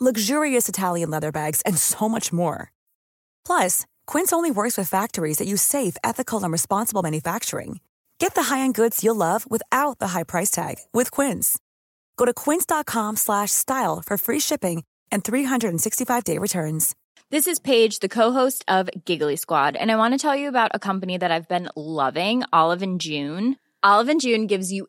luxurious Italian leather bags, and so much more. Plus, Quince only works with factories that use safe, ethical, and responsible manufacturing. Get the high-end goods you'll love without the high price tag with Quince. Go to quince.com/style for free shipping and 365-day returns. This is Paige, the co-host of Giggly Squad, and I want to tell you about a company that I've been loving, Olive and June. Olive and June gives you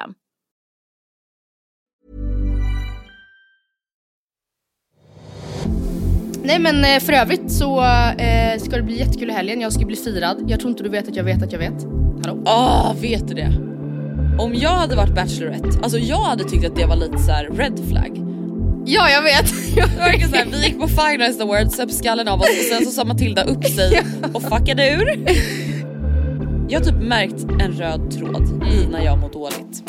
Nej men eh, för övrigt så eh, ska det bli jättekul i helgen. Jag ska bli firad. Jag tror inte du vet att jag vet att jag vet. Hallå? Ah, vet du det? Om jag hade varit Bachelorette, alltså jag hade tyckt att det var lite så red flag. Ja jag vet. Det var så här, vi gick på Finance Awards, söp skallen av oss och sen så sa Matilda upp sig och fuckade ur. Jag har typ märkt en röd tråd i när jag mår dåligt.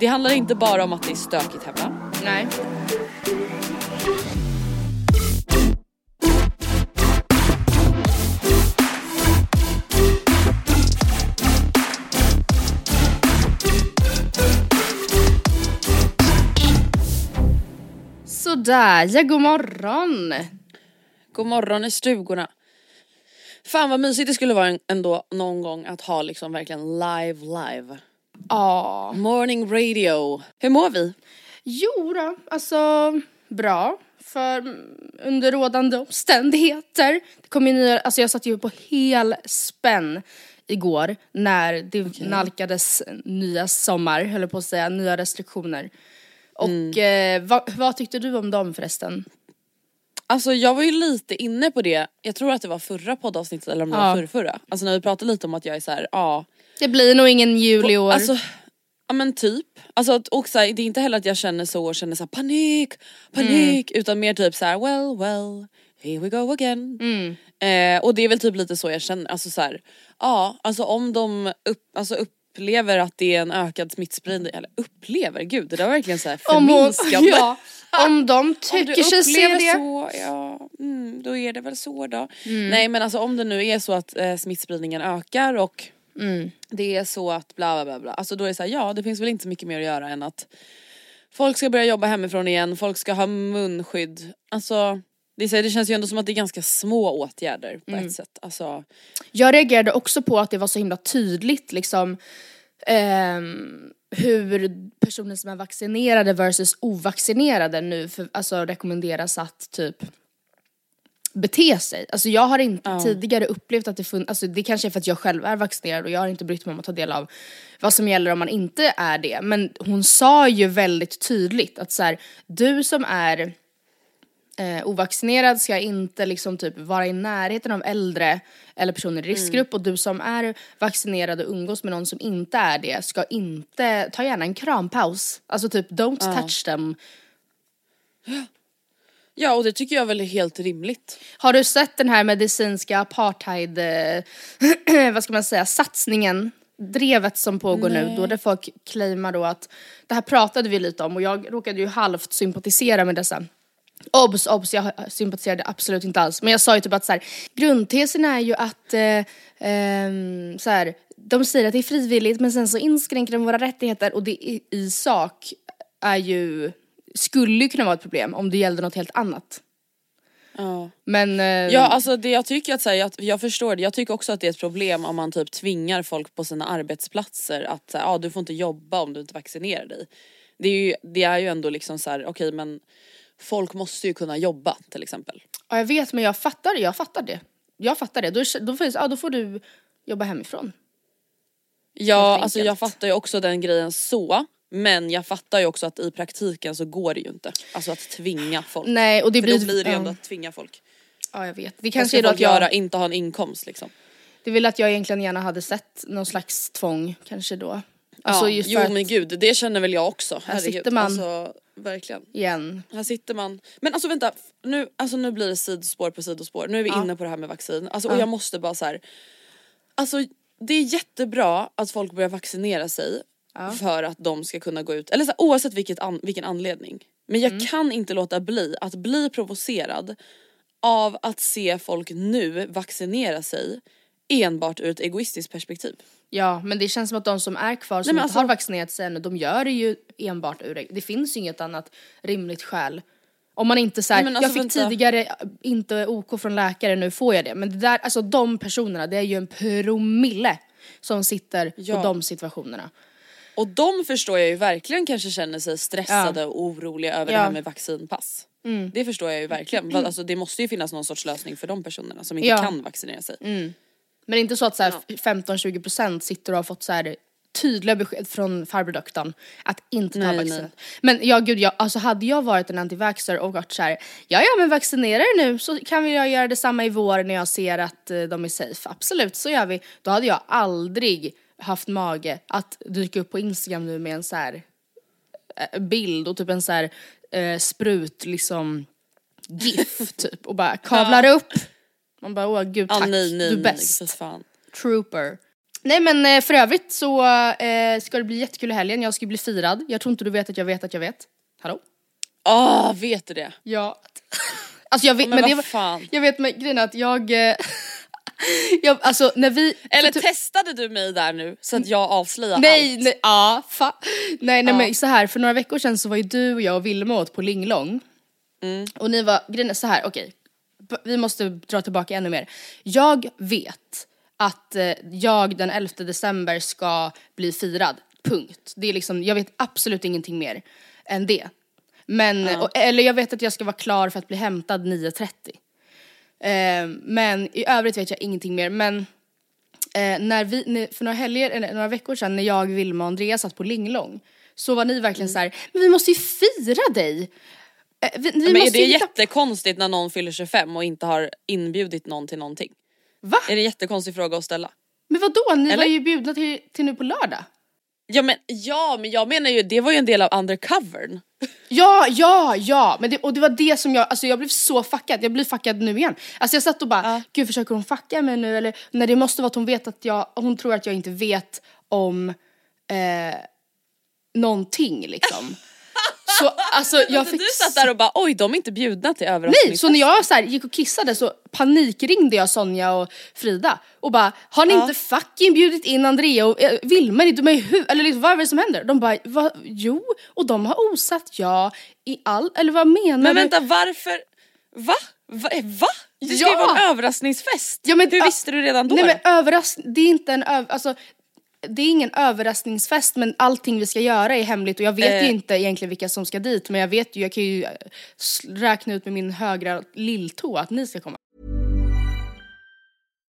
Det handlar inte bara om att det är stökigt hemma. Nej. Sådär, ja god morgon. God morgon i stugorna. Fan vad mysigt det skulle vara ändå någon gång att ha liksom verkligen live live. Ja. Morning radio. Hur mår vi? Jo då, alltså bra. För mm, under rådande omständigheter. Det kom ju nya, alltså jag satt ju på hel spänn igår när det nalkades nya sommar, höll på att säga, nya restriktioner. Och eh, vad, vad tyckte du om dem förresten? Alltså jag var ju lite inne på det, jag tror att det var förra poddavsnittet eller om det Ja. var förra, förra. Alltså när vi pratade lite om att jag är så här, ja. Det blir nog ingen jul i år. Alltså, ja men typ. Alltså och så här, det är inte heller att jag känner så och känner så här, panik, panik. Utan mer typ så här, well well, here we go again. Eh, och det är väl typ lite så jag känner, alltså så här, ja alltså om de upp, alltså upplever att det är en ökad smittspridning, eller upplever, gud det där var verkligen så här om, hon, förminskande. ja, om de tycker sig se det. så, ja, mm, då är det väl så då. Nej men alltså om det nu är så att eh, smittspridningen ökar och det är så att bla bla bla bla. Alltså då är det så här, ja det finns väl inte så mycket mer att göra än att folk ska börja jobba hemifrån igen, folk ska ha munskydd. Alltså det, är så här, det känns ju ändå som att det är ganska små åtgärder på ett sätt. Alltså, Jag reagerade också på att det var så himla tydligt liksom ehm, hur personer som är vaccinerade versus ovaccinerade nu för, alltså rekommenderas att typ bete sig. Alltså jag har inte tidigare upplevt att det funnits, alltså det kanske är för att jag själv är vaccinerad och jag har inte brytt mig om att ta del av vad som gäller om man inte är det. Men hon sa ju väldigt tydligt att så här, du som är eh, ovaccinerad ska inte liksom typ vara i närheten av äldre eller personer i riskgrupp och du som är vaccinerad och umgås med någon som inte är det ska inte, ta gärna en krampaus. Alltså typ don't touch them. ja och det tycker jag väl är helt rimligt. Har du sett den här medicinska apartheid, eh, vad ska man säga, satsningen? Drevet som pågår nu då där folk claimar då att, det här pratade vi lite om och jag råkade ju halvt sympatisera med dessa Obs, obs, jag sympatiserade absolut inte alls. Men jag sa ju typ att så här, grundtesen är ju att eh, ehm, så här, de säger att det är frivilligt men sen så inskränker de våra rättigheter och det i, i sak är ju, skulle ju kunna vara ett problem om det gällde något helt annat. Ja. Men... Eh, Ja alltså det jag tycker att, så här, jag, jag förstår det, jag tycker också att det är ett problem om man typ tvingar folk på sina arbetsplatser att här, ah, du får inte jobba om du inte vaccinerar dig. Det är ju, det är ju ändå liksom så här, okej men folk måste ju kunna jobba till exempel. ja, jag vet men jag fattar, jag fattar det. Jag fattar det. Då, då, finns, ja, då får du jobba hemifrån. Ja alltså jag fattar ju också den grejen så. Men jag fattar ju också att i praktiken så går det ju inte. Alltså att tvinga folk. Nej och det För blir... då blir det ju ändå att tvinga folk. Ja jag vet. Det kanske är då att jag... göra? Inte ha en inkomst liksom. Det är väl att jag egentligen gärna hade sett någon slags tvång kanske då. Alltså ja, för jo att, men gud det känner väl jag också. Här sitter man. Alltså verkligen. igen. Här sitter man. Men alltså vänta, nu, alltså, nu blir det sidospår på sidospår. Nu är vi Ja. inne på det här med vaccin. Alltså, och Ja. jag måste bara så här. Alltså det är jättebra att folk börjar vaccinera sig Ja. för att de ska kunna gå ut, eller så här, oavsett vilket an, vilken anledning. Men Mm. jag kan inte låta bli att bli provocerad av att se folk nu vaccinera sig enbart ur ett egoistiskt perspektiv. Ja men det känns som att de som är kvar som men inte alltså- har vaccinerat sig ännu, de gör det ju enbart ur det. Det finns ju inget annat rimligt skäl. Om man inte såhär, Nej, alltså, jag fick vänta. tidigare inte OK från läkare, nu får jag det. Men det där, alltså de personerna, det är ju en promille som sitter Ja. på de situationerna. Och de förstår jag ju verkligen kanske känner sig stressade och oroliga över det Ja. här med vaccinpass. Det förstår jag ju verkligen. Alltså, det måste ju finnas någon sorts lösning för de personerna som inte Ja. kan vaccinera sig. Men det är inte så att så här 15-20% sitter och har fått så här tydliga besked från farbror att inte ta Nej, vaccinet. Men ja gud, jag, alltså hade jag varit en antivaxxer och varit så här, ja ja men vaccinera er nu så kan vi göra detsamma i vår när jag ser att eh, de är safe. Absolut, så gör vi. Då hade jag aldrig haft mage att dyka upp på Instagram nu med en så här eh, bild och typ en så här eh, sprut liksom GIF typ och bara kavlar upp. Man bara åh gud tack, nej, nej, du är bäst. Trooper. Nej men eh, för övrigt så eh, ska det bli jättekul i helgen, jag ska bli firad. Jag tror inte du vet att jag vet att jag vet. Hallå? Ah, vet du det? Ja. Alltså jag vet, Men men, vad det fan. jag vet men grejen att jag, eh, jag alltså när vi... Eller typ- testade du mig där nu så att jag avslöjar Nej, allt? nej, ja, fa- nej, nej Ja. men så här för några veckor sedan så var ju du och jag och Vilma åt på Linglong. Mm. Och ni var, grejen är så här, okej. B- Vi måste dra tillbaka ännu mer. Jag vet att eh, jag den 11 december ska bli firad. Punkt. Det är liksom, jag vet absolut ingenting mer än det. Men, och, eller jag vet att jag ska vara klar för att bli hämtad 9.30. Eh, men i övrigt vet jag ingenting mer. Men eh, när vi, för några helger, eller några veckor sedan när jag, Vilma och Andreas satt på Linglong så var ni verkligen så här, men vi måste ju fira dig. Eh, vi, vi Men är det hitta- jättekonstigt när någon fyller 25 och inte har inbjudit någon till någonting? Va? Är det en jättekonstig fråga att ställa? Men vadå, ni Eller? var ju bjudna till, till nu på lördag. Ja men, ja men jag menar ju, det var ju en del av undercovern. Ja, ja, ja! Men det, och det var det som jag, alltså jag blev så fuckad, jag blir fuckad nu igen. Alltså jag satt och bara, gud försöker hon fucka mig nu eller? Nej det måste vara att hon vet att jag, hon tror att jag inte vet om eh, någonting liksom. så alltså jag fick... Du satt där och bara oj de är inte bjudna till överraskningsfest. Nej, så när jag så här, gick och kissade så panikringde jag Sonja och Frida och bara Har ni inte fucking bjudit in Andrea och eh, Vilma? Är dumma i huvudet? Eller liksom, vad är det som händer? De bara Va? jo, och de har osat ja i all, eller vad menar Men du? vänta varför, va? Va? va? Det ska ju Ja! vara en överraskningsfest. Ja, men- Hur ja, visste du redan då? Nej men överraskning, det är inte en öv, alltså det är ingen överraskningsfest men allting vi ska göra är hemligt och jag vet ju Eh. inte egentligen vilka som ska dit men jag vet ju, jag kan ju räkna ut med min högra lilltå att ni ska komma.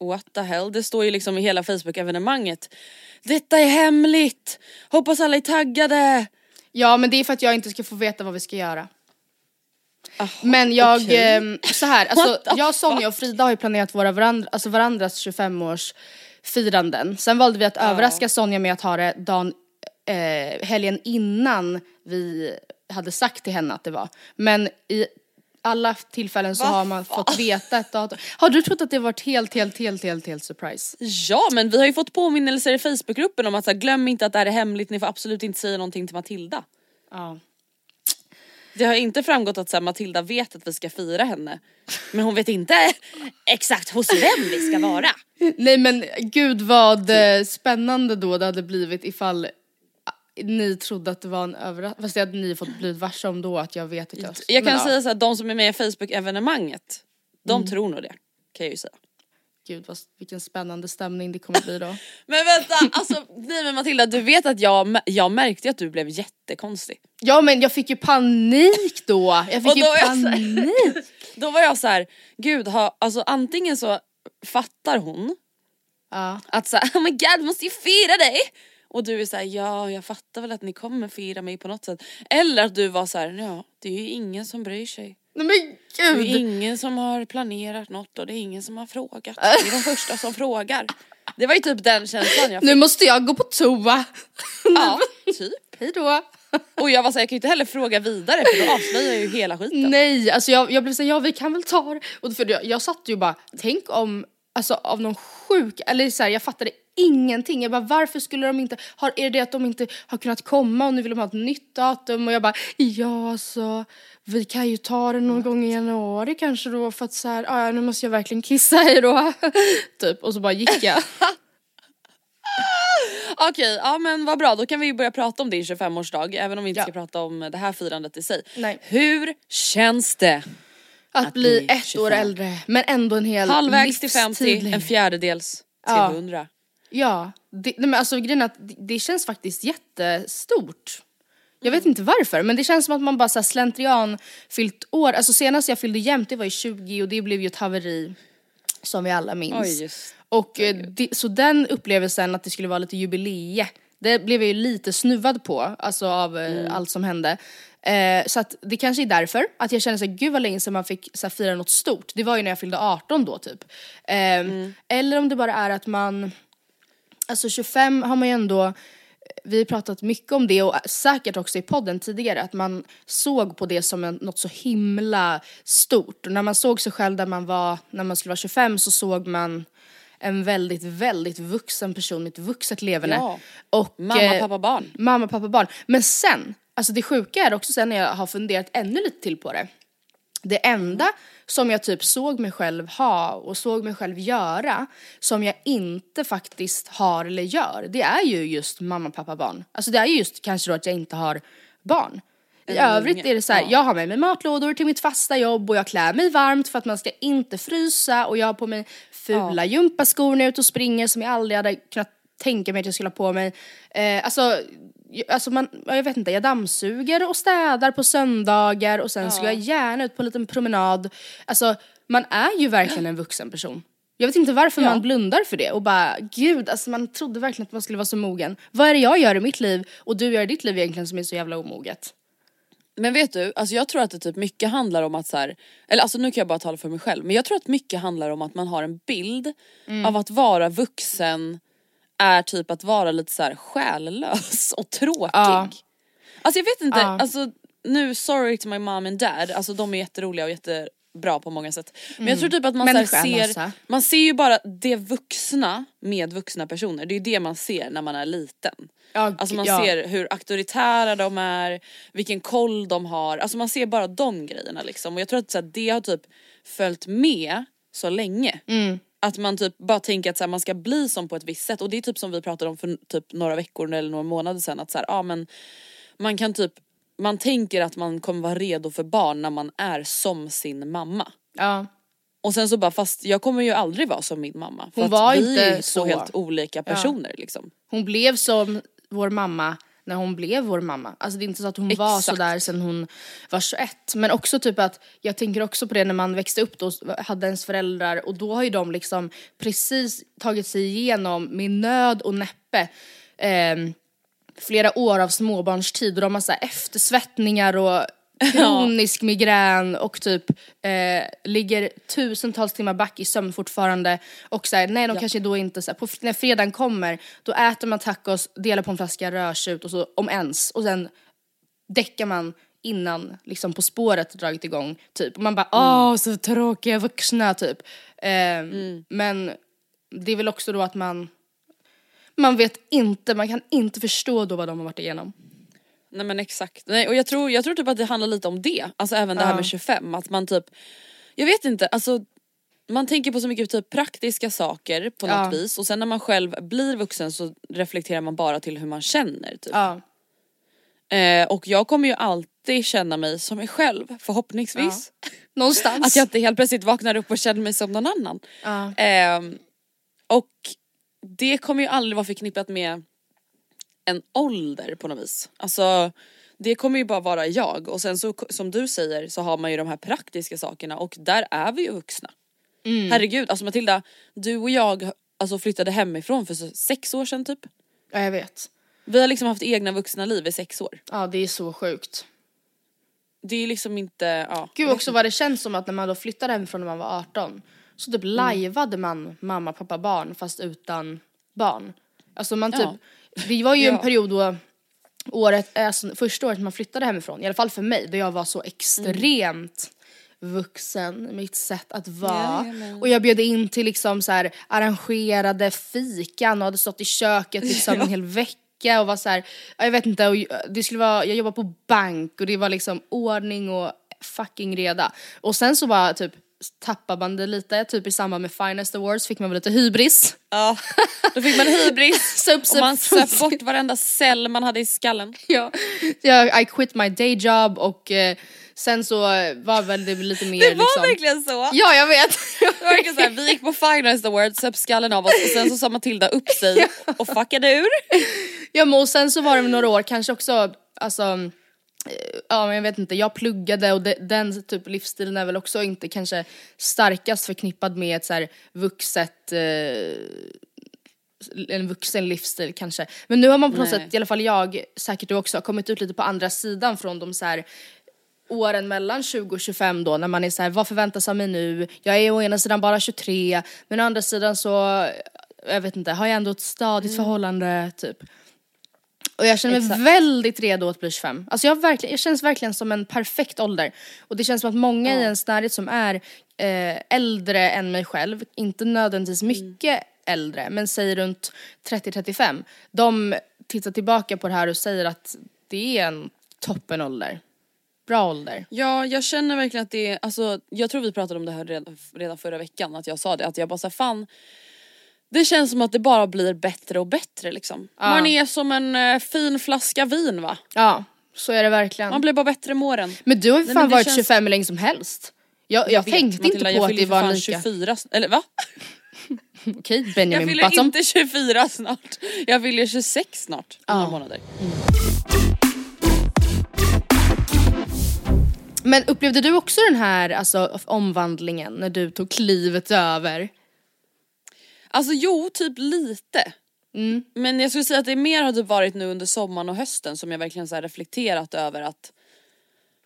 what the hell, det står ju liksom i hela Facebook-evenemanget. Detta är hemligt! Hoppas alla är taggade! Ja men det är för att jag inte ska få veta vad vi ska göra. men jag, okej. ehm, så här, alltså, jag, Sonja och Frida har ju planerat våra varandra, alltså varandras 25-års firanden. Sen valde vi att överraska Sonja med att ha det dagen, eh, helgen innan vi hade sagt till henne att det var. Men i alla tillfällen så Va har man fått veta ett datum. Har du trott att det varit helt, helt, helt, helt, helt surprise? Ja men vi har ju fått påminnelser i Facebookgruppen om att så här, glöm inte att det här är hemligt, ni får absolut inte säga någonting till Matilda. Ja. Det har inte framgått att så här, Matilda vet att vi ska fira henne. Men hon vet inte exakt hos vem vi ska vara. Nej men gud vad eh, spännande då det hade blivit ifall ni trodde att det var en överraskning, fast det hade ni fått blivit varse om då att jag vet att jag... Jag kan men, säga ja, så här, de som är med i Facebook-evenemanget, de Mm. tror nog det. Kan jag ju säga. Gud vad, vilken spännande stämning det kommer bli då. Men vänta, alltså nej men Matilda du vet att jag, jag märkte att du blev jättekonstig. Ja men jag fick ju panik då, jag fick ju då jag så här- panik. Då var jag så här, gud ha, alltså antingen så fattar hon Ja. att så här, oh my god vi måste ju fira dig! Och du är såhär, ja jag fattar väl att ni kommer fira mig på något sätt. Eller att du var så här, ja det är ju ingen som bryr sig. Nej men Det är gud. ingen som har planerat något och det är ingen som har frågat. Det är de första som frågar. Det var ju typ den känslan jag fick. Nu måste jag gå på toa. Ja, typ. Hejdå. Och jag var såhär, jag kan ju inte heller fråga vidare för då avslöjar jag ju hela skiten. Nej, alltså jag, jag blev såhär, ja vi kan väl ta det. Och för jag, jag satt ju bara, tänk om, alltså av någon sjuk, eller så här, jag fattade ingenting. Jag bara varför skulle de inte, har, är det att de inte har kunnat komma och nu vill de ha ett nytt datum? Och jag bara, ja alltså vi kan ju ta det någon gång i januari kanske då för att så här, "Ah, ja nu måste jag verkligen kissa hej då. typ, och så bara gick jag. Okej, ja men vad bra då kan vi ju börja prata om din 25-årsdag även om vi inte Ja. ska prata om det här firandet i sig. Nej. Hur känns det? Att, Att bli ett 25. år äldre, men ändå en hel Halvvägs till 50, livstid en fjärdedels till Ja. 100. Ja, det, nej men alltså grejen är att det, det känns faktiskt jättestort. Jag vet inte varför men det känns som att man bara så slentrian fyllt år, alltså senast jag fyllde jämnt det var ju 20 och det blev ju ett haveri som vi alla minns. Oj, just och eh, det, så den upplevelsen att det skulle vara lite jubilee, det blev jag ju lite snuvad på, alltså av eh, allt som hände. Eh, så att det kanske är därför, att jag känner såhär, gud vad länge sedan man fick så här, fira något stort. Det var ju när jag fyllde 18 då typ. Eh, Eller om det bara är att man, alltså 25 har man ju ändå, vi har pratat mycket om det och säkert också i podden tidigare, att man såg på det som en, något så himla stort. Och när man såg sig själv där man var, när man skulle vara 25 så såg man en väldigt, väldigt vuxen person, ett vuxet leverne. Ja. Och, Mamma, eh, pappa, barn. Mamma, pappa, barn. Men sen, alltså det sjuka är också sen när jag har funderat ännu lite till på det. Det enda som jag typ såg mig själv ha och såg mig själv göra som jag inte faktiskt har eller gör, det är ju just mamma, pappa, barn. Alltså det är ju just kanske då att jag inte har barn. I övrigt är det så här, ja. jag har med mig matlådor till mitt fasta jobb och jag klär mig varmt för att man ska inte frysa och jag har på mig fula gympaskor när jag är ute och springer som jag aldrig hade kunnat tänka mig att jag skulle ha på mig. Eh, alltså, alltså man, ja, jag vet inte, jag dammsuger och städar på söndagar och sen ska jag gärna ut på en liten promenad. Alltså man är ju verkligen en vuxen person. Jag vet inte varför man blundar för det och bara gud, alltså man trodde verkligen att man skulle vara så mogen. Vad är det jag gör i mitt liv och du gör i ditt liv egentligen som är så jävla omoget? Men vet du, alltså jag tror att det typ mycket handlar om att så här, eller alltså nu kan jag bara tala för mig själv, men jag tror att mycket handlar om att man har en bild av att vara vuxen är typ att vara lite så här själlös och tråkig. Ja. Alltså jag vet inte, Ja. alltså nu sorry to my mom and dad, alltså de är jätteroliga och jätte bra på många sätt. Men jag tror typ att man, så ser, man ser ju bara det vuxna med vuxna personer. Det är ju det man ser när man är liten. Ja, Alltså man ja. ser hur auktoritära de är, vilken koll de har. Alltså man ser bara de grejerna liksom. Och jag tror att så här, det har typ följt med så länge. Mm. Att man typ bara tänker att så här, man ska bli som på ett visst sätt. Och det är typ som vi pratade om för typ några veckor eller några månader sedan. Att så här, ja, men man kan typ, man tänker att man kommer vara redo för barn när man är som sin mamma. Ja. Och sen så bara fast jag kommer ju aldrig vara som min mamma. För Hon att var vi inte är så. två helt olika personer liksom. Hon blev som vår mamma när hon blev vår mamma. Alltså det är inte så att hon var Exakt. sådär sen hon var 21. Men också typ att, jag tänker också på det när man växte upp då, hade ens föräldrar och då har ju de liksom precis tagit sig igenom med nöd och näppe ehm, flera år av småbarnstid och de har så eftersvettningar och kronisk migrän och typ eh, ligger tusentals timmar back i sömn fortfarande. Och så här, nej de kanske då inte så här, på, när fredagen kommer då äter man tacos, delar på en flaska rödtjut och så om ens. Och sen däckar man innan liksom På spåret dragit igång typ. Och man bara åh så tråkiga vuxna typ. Eh, Men det är väl också då att man man vet inte, man kan inte förstå då vad de har varit igenom. Nej men exakt. Nej, och jag tror, jag tror typ att det handlar lite om det. Alltså även det här med 25. Att man typ, jag vet inte, alltså man tänker på så mycket typ praktiska saker på något Ja. vis och sen när man själv blir vuxen så reflekterar man bara till hur man känner typ. Ja. Eh, och jag kommer ju alltid känna mig som mig själv förhoppningsvis. Någonstans. Att jag inte helt plötsligt vaknar upp och känner mig som någon annan. Ja. Ehm, och det kommer ju aldrig vara förknippat med en ålder på något vis. Alltså det kommer ju bara vara jag och sen så som du säger så har man ju de här praktiska sakerna och där är vi ju vuxna. Herregud, alltså Matilda, du och jag alltså, flyttade hemifrån för sex år sedan typ. ja, jag vet. Vi har liksom haft egna vuxna liv i sex år. Ja, det är så sjukt. Det är liksom inte, ja. Gud också vad det känns som att när man då flyttade hemifrån när man var 18 så typ lajvade man mamma, pappa, barn fast utan barn. Alltså man typ, Ja. Det var ju en Ja. period då året, alltså första året man flyttade hemifrån, i alla fall för mig, då jag var så extremt vuxen, mitt sätt att vara. Jajamän. Och jag bjöd in till liksom så här arrangerade fikan och hade stått i köket liksom en hel vecka och var så här, ja, jag vet inte, och det skulle vara, jag jobbade på bank och det var liksom ordning och fucking reda. Och sen så bara typ tappade man det lite, typ i samband med Finest Awards fick man väl lite hybris. Ja, då fick man hybris och man söp. bort varenda cell man hade i skallen. Ja, jag, I quit my day job och eh, sen så var väl det lite mer Det var liksom... verkligen så! Ja jag vet! Det var verkligen så här, vi gick på Finest Awards, söp skallen av oss och sen så sa Matilda upp sig och fuckade ur. Ja men och sen så var det några år kanske också, alltså Ja men jag vet inte, jag pluggade och de, den typ livsstilen är väl också inte kanske starkast förknippad med ett så här vuxet eh, en vuxen livsstil kanske. Men nu har man på något Nej. sätt, i alla fall jag, säkert du också, kommit ut lite på andra sidan från de så här åren mellan 20 och 25 då när man är så här, vad förväntas av mig nu? Jag är å ena sidan bara 23 men å andra sidan så, jag vet inte, har jag ändå ett stadigt förhållande typ. Och jag känner mig Exakt. väldigt redo att bli 25. Alltså jag, verkligen, jag känns verkligen som en perfekt ålder. Och det känns som att många i ens närhet som är eh, äldre än mig själv, inte nödvändigtvis mycket äldre, men säger runt 30-35, de tittar tillbaka på det här och säger att det är en toppenålder. Bra ålder. Ja jag känner verkligen att det är, alltså jag tror vi pratade om det här redan, redan förra veckan att jag sa det att jag bara sa fan det känns som att det bara blir bättre och bättre liksom. Man är som en eh, fin flaska vin va? Ja, så är det verkligen. Man blir bara bättre med åren. Men du har ju Nej, fan men det varit känns- 25 hur länge som helst. Jag, jag, vet, tänkte Matilda, inte jag på att fyller det för var fan lika. 24, s- eller va? Okej, Jag Benjamin fyller Button. inte 24 snart. Jag fyller 26 snart. om Några månader. Men upplevde du också den här alltså, omvandlingen när du tog klivet över? Alltså jo, typ lite. Mm. Men jag skulle säga att det mer har typ varit nu under sommaren och hösten som jag verkligen så reflekterat över att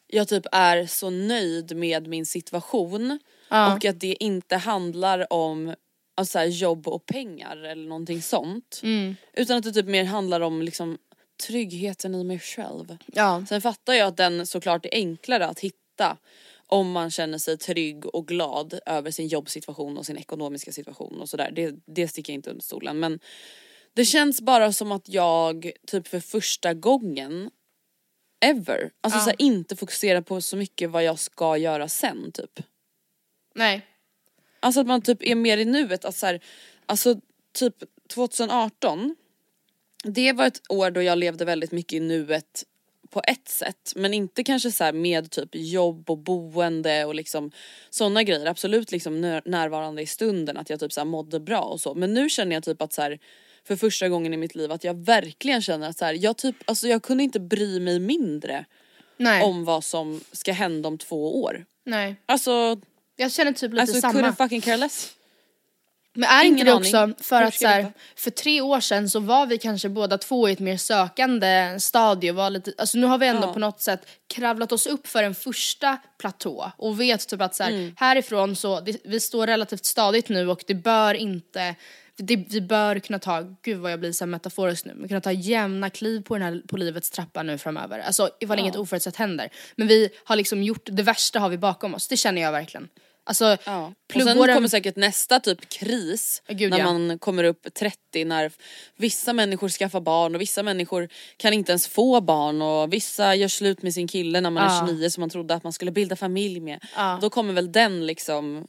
jag typ är så nöjd med min situation Ja. och att det inte handlar om alltså så här, jobb och pengar eller någonting sånt. Mm. Utan att det typ mer handlar om liksom tryggheten i mig själv. Ja. Sen fattar jag att den såklart är enklare att hitta om man känner sig trygg och glad över sin jobbsituation och sin ekonomiska situation och sådär. Det, det sticker jag inte under stolen men det känns bara som att jag typ för första gången ever, alltså Ja. så här, inte fokusera på så mycket vad jag ska göra sen typ. Nej. Alltså att man typ är mer i nuet. Att så här, alltså typ 2018. Det var ett år då jag levde väldigt mycket i nuet på ett sätt. Men inte kanske så med typ jobb och boende och liksom sådana grejer. Absolut liksom när- närvarande i stunden att jag typ så här mådde bra och så. Men nu känner jag typ att så här för första gången i mitt liv att jag verkligen känner att så här, jag typ, alltså jag kunde inte bry mig mindre Nej. om vad som ska hända om två år. Nej. Alltså, Jag känner typ lite alltså samma. couldn't fucking care less. Men är inte Ingen det aning. också för Hur att så här, för tre år sedan så var vi kanske båda två i ett mer sökande stadie var lite, alltså nu har vi ändå Ja. på något sätt kravlat oss upp för en första platå och vet typ att så här, Mm. härifrån så, det, vi står relativt stadigt nu och det bör inte det, vi bör kunna ta, gud vad jag blir så metaforisk nu, men kunna ta jämna kliv på den här på livets trappa nu framöver. Alltså ifall inget oförutsett händer. Men vi har liksom gjort, det värsta har vi bakom oss, det känner jag verkligen. Alltså Ja. Och sen kommer säkert nästa typ kris gud, när ja. man kommer upp 30 när vissa människor skaffar barn och vissa människor kan inte ens få barn och vissa gör slut med sin kille när man Ja. är 29 som man trodde att man skulle bilda familj med. Ja. Då kommer väl den liksom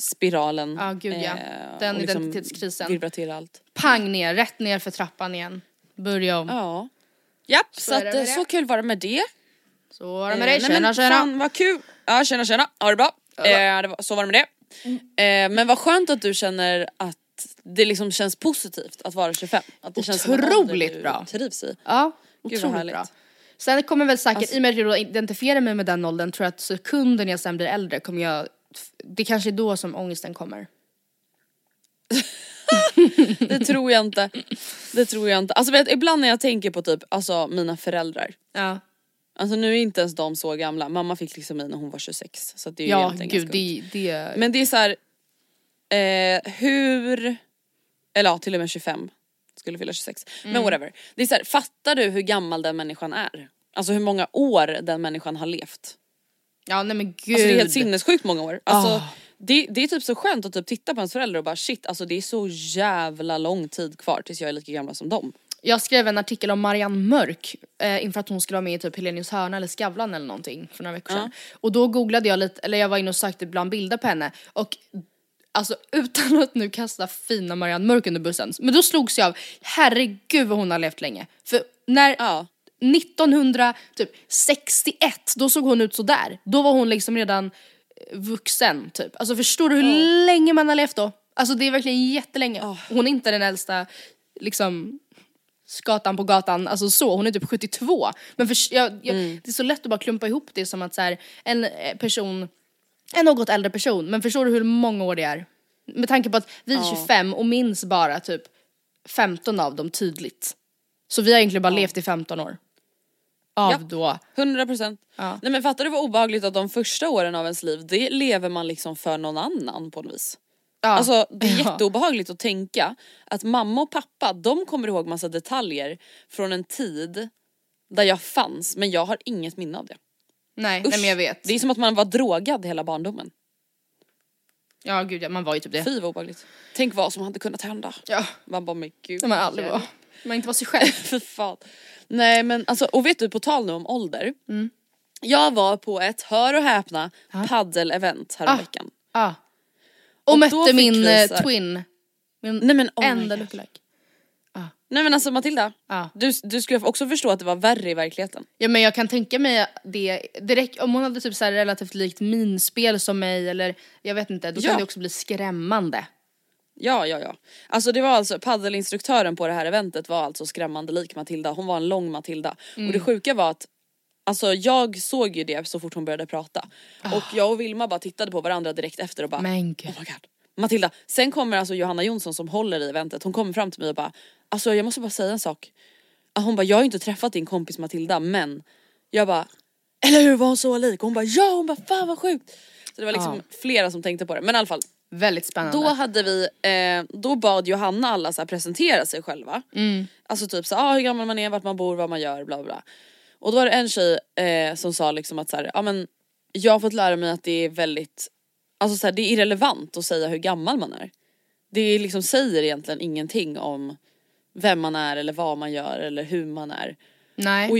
spiralen. Ja, gud, ja. eh, Den liksom identitetskrisen. Virvla till allt. pang ner, rätt ner för trappan igen. Börja om. Ja. Japp, så, Så att, eh, så kul var det med det. Så var det med dig, Eh, tjena tjena. Fan vad kul! Ja tjena tjena, ha det bra. Eh, det var, så var det med det. Eh, men vad skönt att du känner att det liksom känns positivt att vara 25. Att det känns som Otroligt du bra. trivs i. Ja, Gud, otroligt bra. Sen kommer väl säkert, Alltså- i och med att jag identifierar mig med den åldern, tror jag att sekunden jag sen blir äldre kommer jag, det kanske är då som ångesten kommer. Det tror jag inte. Det tror jag inte. Alltså vet, ibland när jag tänker på typ alltså mina föräldrar. Ja, Alltså nu är inte ens de så gamla. Mamma fick liksom mig när hon var 26. Så det är ju ja egentligen gud ganska det, det, Men det är så här, eh, hur, eller ja till och med 25, skulle fylla 26. Mm. Men whatever. Det är så här, fattar du hur gammal den människan är? Alltså hur många år den människan har levt. ja nej men gud. Alltså det är helt sinnessjukt många år. Alltså, Ah. det, det är typ så skönt att typ titta på ens föräldrar och bara shit alltså det är så jävla lång tid kvar tills jag är lika gammal som dem. Jag skrev en artikel om Marianne Mörk eh, inför att hon skulle vara med i typ Helenius hörna eller Skavlan eller någonting för några veckor sedan. Och då googlade jag lite, eller jag var inne och sökte bland bilder på henne och alltså utan att nu kasta fina Marianne Mörk under bussen, men då slogs jag av herregud vad hon har levt länge. För när Ja. 1961, då såg hon ut så där. Då var hon liksom redan eh, vuxen typ. Alltså förstår du hur länge man har levt då? Alltså det är verkligen jättelänge. Hon är inte den äldsta liksom skatan på gatan, alltså så, hon är typ 72. Men för, jag, jag, det är så lätt att bara klumpa ihop det som att så här, en eh, person, en något äldre person, men förstår du hur många år det är? Med tanke på att vi är 25 och minns bara typ 15 av dem tydligt. Så vi har egentligen bara levt i 15 år. Av Ja. då, 100 procent. Ja. Nej men fattar du vad obehagligt att de första åren av ens liv det lever man liksom för någon annan på något vis. Ja. Alltså det är Ja. jätteobehagligt att tänka att mamma och pappa de kommer ihåg massa detaljer från en tid där jag fanns men jag har inget minne av det. nej, Usch, nej men jag vet. Det är som att man var drogad hela barndomen. Ja gud ja, man var ju typ det. Fy vad obehagligt. Tänk vad som hade kunnat hända. Ja, Man bara men gud. man aldrig var. Man inte var sig själv. Fy fan. Nej men alltså och vet du på tal nu om ålder. Mm. Jag var på ett, hör och häpna, paddel-event häromveckan. Ja. Och, Och mötte min eh, här- twin. Min Nej men oh enda lookalike. Nej men alltså Matilda, Ja. du, du skulle också förstå att det var värre i verkligheten. Ja men jag kan tänka mig det, direkt, om hon hade typ så relativt likt minspel som mig eller jag vet inte, då Ja. kan det också bli skrämmande. Ja ja ja. Alltså det var alltså paddelinstruktören på det här eventet var alltså skrämmande lik Matilda, hon var en lång Matilda. Och Mm. det sjuka var att Alltså jag såg ju det så fort hon började prata. Och jag och Vilma bara tittade på varandra direkt efter och bara Men gud. Oh my god. Matilda, sen kommer alltså Johanna Jonsson som håller i eventet, hon kommer fram till mig och bara Alltså jag måste bara säga en sak. Ah, Hon bara jag har ju inte träffat din kompis Matilda men Jag bara Eller hur var hon så lik? Och hon bara ja, hon bara fan vad sjukt. Så det var liksom flera som tänkte på det men i alla fall Väldigt spännande. då hade vi, eh, då bad Johanna alla så presentera sig själva. Alltså typ så ah, hur gammal man är, vart man bor, vad man gör, bla bla. Och då var det en tjej eh, som sa liksom att så här, ja men jag har fått lära mig att det är väldigt, alltså så här, det är irrelevant att säga hur gammal man är. Det liksom säger egentligen ingenting om vem man är eller vad man gör eller hur man är. Nej. Och,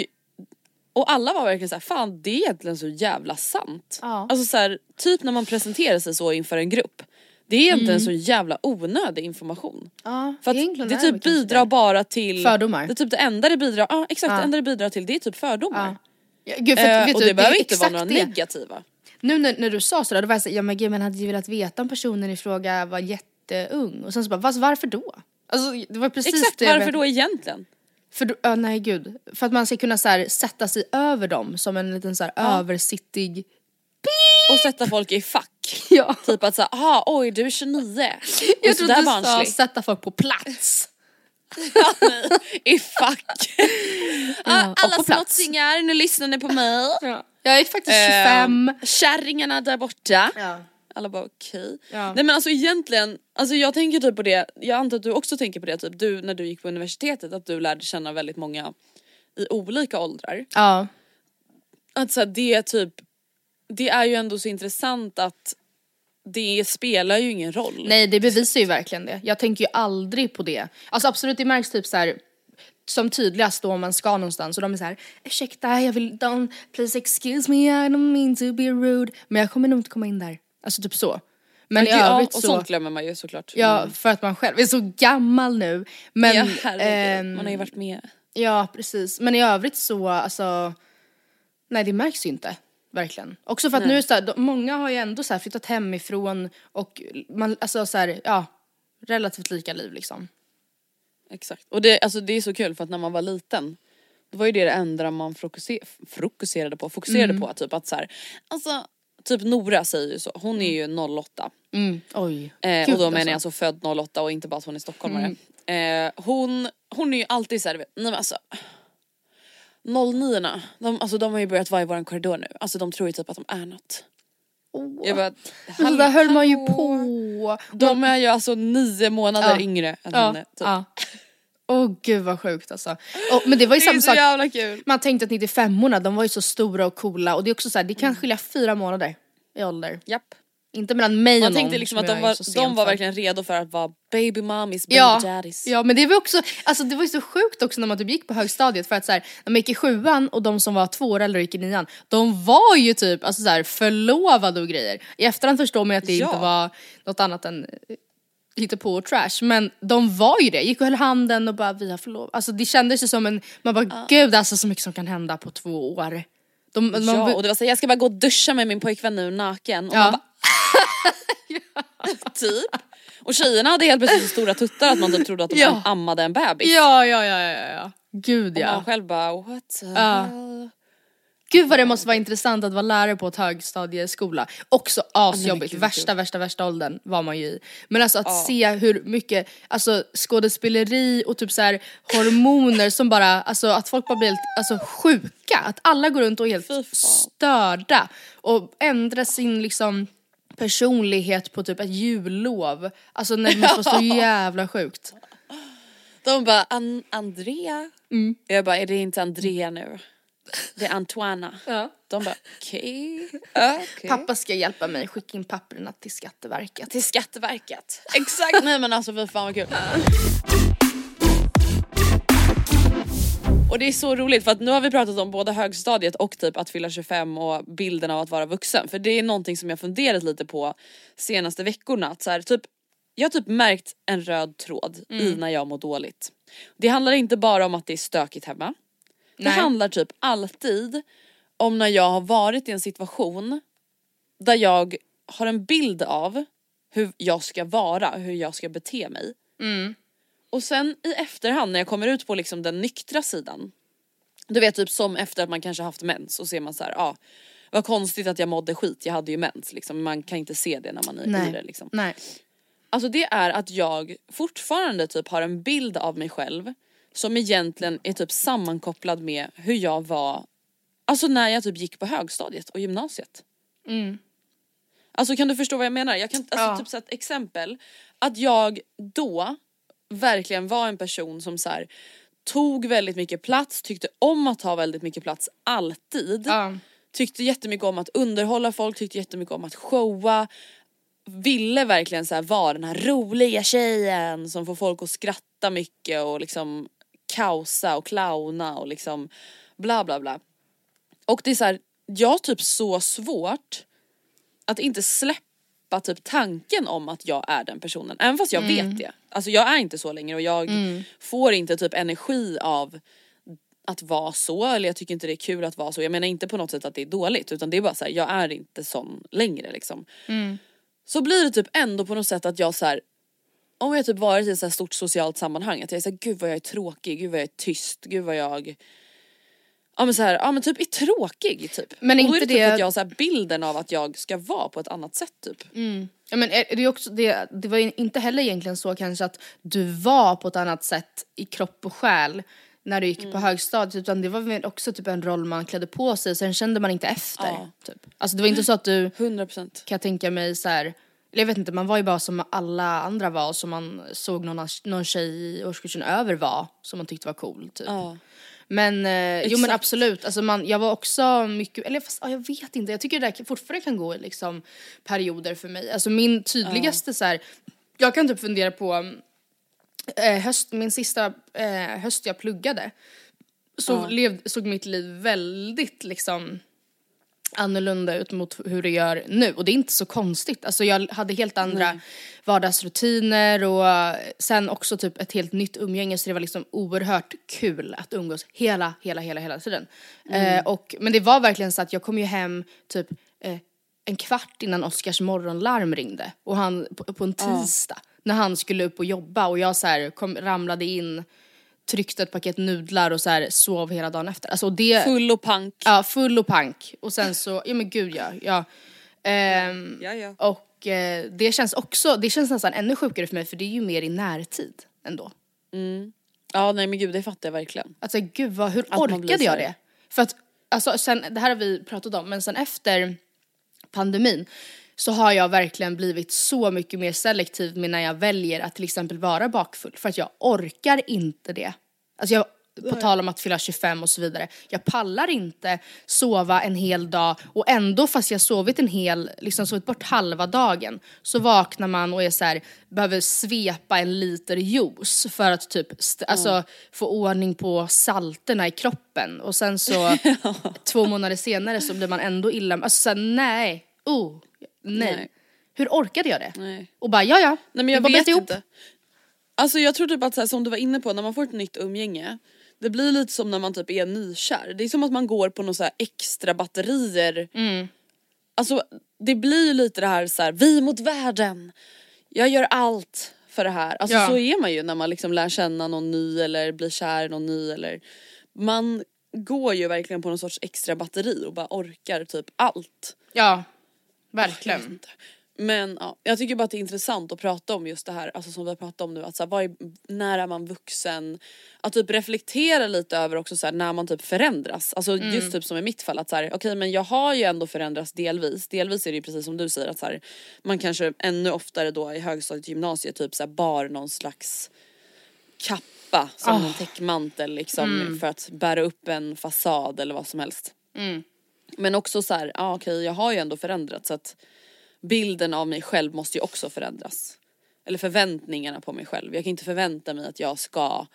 och alla var verkligen såhär, fan det är egentligen så jävla sant. Ja. Alltså så här, typ när man presenterar sig så inför en grupp. Det är egentligen Mm. så jävla onödig information. ja, För att det typ bidrar det. bara till Fördomar. Det är typ det enda det bidrar, ja exakt Ja. det enda det bidrar till det är typ fördomar. Ja. Gud, för, Eh, och du, det behöver inte vara några det. negativa. Nu när, när du sa sådär, då var jag såhär, ja men gud man hade ju velat veta om personen i fråga var jätteung. Och sen så bara, "Fast varför då? Alltså det var precis Exakt det varför vet- då egentligen? För då, ja, nej gud. För att man ska kunna så sätta sig över dem som en liten så här, översittig... Och sätta folk i fack. Ja. Typ att säga, aha oj du är 29. Jag trodde du sa sätta folk på plats. I fack. Ja, och Alla småttingar, nu lyssnar ni på mig. Jag är faktiskt Eh, 25. Kärringarna där borta. Ja. Alla bara okej. Ja. Nej men alltså egentligen, alltså jag tänker typ på det, jag antar att du också tänker på det typ du när du gick på universitetet att du lärde känna väldigt många i olika åldrar. Ja. Att så här, det är typ, det är ju ändå så intressant att det spelar ju ingen roll. Nej det bevisar ju verkligen det. Jag tänker ju aldrig på det. Alltså absolut det märks typ så här som tydligast då om man ska någonstans och de är så här ursäkta jag vill, don't, please excuse me I don't mean to be rude. Men jag kommer nog inte komma in där. Alltså typ så. Men i ja, övrigt och så. sånt glömmer man ju såklart. Ja Mm. för att man själv är så gammal nu. Men, ja herregud, ehm, man har ju varit med. Ja precis, men i övrigt så alltså Nej det märks ju inte, verkligen. Också för att Nej. nu så här, många har ju ändå så här flyttat hemifrån och man, alltså så här, ja relativt lika liv liksom. Exakt. Och det, alltså, det är så kul för att när man var liten då var ju det det enda man fokuser, fokuserade på, fokuserade Mm. på typ att så här, alltså typ Nora säger ju så, hon är ju 08 Mm. Oj. eh, Gud, och då menar jag alltså. alltså född 08 och inte bara att hon är stockholmare. Mm. Eh, hon, hon är ju alltid såhär, nej men alltså 09 de, alltså de har ju börjat vara i våran korridor nu, alltså de tror ju typ att de är något. Jag bara, Men så där höll man ju på. De är ju alltså nio månader Ja. yngre än Ja, henne. Typ. ja. Åh gud vad sjukt alltså. Och, men det var ju Det är samma så sak. jävla kul. Man tänkte att 95orna de var ju så stora och coola och det är också så här, det kan skilja fyra månader i ålder. Japp. Inte mellan mig och Man någon tänkte liksom som att de var, de var verkligen redo för att vara baby mommies, baby Ja, daddies. ja men det var också, alltså det var ju så sjukt också när man typ gick på högstadiet för att så här, när man gick i sjuan och de som var två år äldre gick i nian, de var ju typ alltså så här, förlovade och grejer. I efterhand förstår man att det Ja. inte var något annat än eh, på och trash men de var ju det, gick och höll handen och bara vi har förlovat. Alltså det kändes ju som en, man bara gud alltså så mycket som kan hända på två år. De, man, Ja, och det var så jag ska bara gå och duscha med min pojkvän nu naken. Och Ja. man bara, typ. Och tjejerna hade helt plötsligt så stora tuttar att man typ trodde att de Ja. ammade en bebis. ja, ja, ja, ja, ja. Gud Och ja. man själv bara what the Ja. hell? Gud vad det måste vara intressant att vara lärare på ett högstadieskola. Också asjobbigt, värsta värsta värsta åldern var man ju i. Men alltså att Ja. se hur mycket alltså, skådespeleri och typ så här hormoner som bara, alltså att folk bara blir helt alltså, sjuka. Att alla går runt och är helt störda och ändrar sin liksom personlighet på typ ett jullov. Alltså när det måste vara så jävla sjukt. De bara An- Andrea? Mm. Jag bara är det inte Andrea nu? Det är Antoana. Ja. De bara okej. Okay. Pappa ska hjälpa mig skicka in papperna till Skatteverket. Till Skatteverket. Exakt, nej men alltså fy fan vad kul. Och det är så roligt för att nu har vi pratat om både högstadiet och typ att fylla 25 och bilden av att vara vuxen. För det är någonting som jag funderat lite på senaste veckorna. Att så här, typ, jag har typ märkt en röd tråd i när jag mår dåligt. Det handlar inte bara om att det är stökigt hemma. Det Nej. handlar typ alltid om när jag har varit i en situation där jag har en bild av hur jag ska vara, hur jag ska bete mig. Och sen i efterhand när jag kommer ut på liksom den nyktra sidan. Du vet typ som efter att man kanske haft mens och ser man så här, ja ah, vad konstigt att jag mådde skit, jag hade ju mens liksom. Man kan inte se det när man är i Nej. det liksom. Nej. Alltså det är att jag fortfarande typ har en bild av mig själv som egentligen är typ sammankopplad med hur jag var Alltså när jag typ gick på högstadiet och gymnasiet. Alltså kan du förstå vad jag menar? Jag kan alltså, Ja. typ sätta ett exempel. Att jag då verkligen var en person som så här, tog väldigt mycket plats, tyckte om att ta väldigt mycket plats alltid. Ja. tyckte jättemycket om att underhålla folk, tyckte jättemycket om att showa. Ville verkligen så här vara den här roliga tjejen som får folk att skratta mycket och liksom kaosa och clowna och liksom bla bla bla. Och det är så här, jag har typ så svårt att inte släppa typ tanken om att jag är den personen. Även fast jag vet det. Alltså jag är inte så längre och jag får inte typ energi av att vara så eller jag tycker inte det är kul att vara så. Jag menar inte på något sätt att det är dåligt utan det är bara så här, jag är inte sån längre liksom. Så blir det typ ändå på något sätt att jag så här, om jag typ varit i ett så här stort socialt sammanhang att jag är såhär gud vad jag är tråkig, gud vad jag är tyst, gud vad jag Ja men så här, ja men typ är tråkig typ. Men och då inte är det typ det- att jag har så här bilden av att jag ska vara på ett annat sätt typ. Ja, men är- det, också, det, det var inte heller egentligen så kanske att du var på ett annat sätt i kropp och själ när du gick Mm. på högstadiet utan det var väl också typ en roll man klädde på sig sen kände man inte efter. Ja. Typ. Alltså det var inte så att du 100%. kan jag tänka mig så här. Eller jag vet inte, man var ju bara som alla andra var som man såg någon, någon tjej i årskursen över var som man tyckte var cool typ. Ja. Men, eh, jo men absolut, alltså man, jag var också mycket, eller fast, ja, jag vet inte, jag tycker det där fortfarande kan gå i liksom perioder för mig. Alltså min tydligaste så här, jag kan typ fundera på eh, höst, min sista eh, höst jag pluggade så lev, såg mitt liv väldigt liksom annorlunda ut mot hur det gör nu. Och det är inte så konstigt. Alltså jag hade helt andra vardagsrutiner och sen också typ ett helt nytt umgänge så det var liksom oerhört kul att umgås hela, hela, hela, hela tiden. Eh, och, men det var verkligen så att jag kom ju hem typ eh, en kvart innan Oscars morgonlarm ringde. Och han på, på en tisdag när han skulle upp och jobba och jag så här kom, ramlade in tryckte ett paket nudlar och så här sov hela dagen efter. Alltså det, Full och pank. Ja, full och pank. Och sen så, ja men gud ja. ja. Ehm, Ja, ja. Och eh, det känns också, det känns nästan ännu sjukare för mig för det är ju mer i närtid ändå. Ja nej men gud det fattar jag verkligen. Alltså gud vad, hur Att orkade jag det? För att, alltså sen, det här har vi pratat om, men sen efter pandemin så har jag verkligen blivit så mycket mer selektiv med när jag väljer att till exempel vara bakfull för att jag orkar inte det. Alltså jag, på tal om att fylla 25 och så vidare. Jag pallar inte sova en hel dag och ändå fast jag sovit en hel, liksom sovit bort halva dagen så vaknar man och är så här, behöver svepa en liter juice för att typ st- alltså, få ordning på salterna i kroppen och sen så två månader senare så blir man ändå illa, alltså så här, nej, oh, nej. Nej. Hur orkade jag det? Nej. Och bara ja ja, Nej men jag bara vet ihop. inte. Alltså jag tror typ att så här, som du var inne på när man får ett nytt umgänge det blir lite som när man typ är nykär. Det är som att man går på några så extra batterier. Mm. Alltså det blir ju lite det här så här, vi mot världen. Jag gör allt för det här. Alltså Ja. så är man ju när man liksom lär känna någon ny eller blir kär i någon ny eller man går ju verkligen på någon sorts extra batteri och bara orkar typ allt. Ja, Jag verkligen. Men ja, jag tycker bara att det är intressant att prata om just det här, alltså som vi har pratat om nu, att så här, är, när är man vuxen? Att typ reflektera lite över också så här, när man typ förändras. Alltså just typ som i mitt fall att så här, okej men jag har ju ändå förändrats delvis. Delvis är det ju precis som du säger att så här, man kanske ännu oftare då i högstadiet gymnasiet typ så här, bar någon slags kappa som en täckmantel liksom för att bära upp en fasad eller vad som helst. Men också så här, ja okej jag har ju ändå förändrats så att bilden av mig själv måste ju också förändras. Eller förväntningarna på mig själv. Jag kan inte förvänta mig att jag ska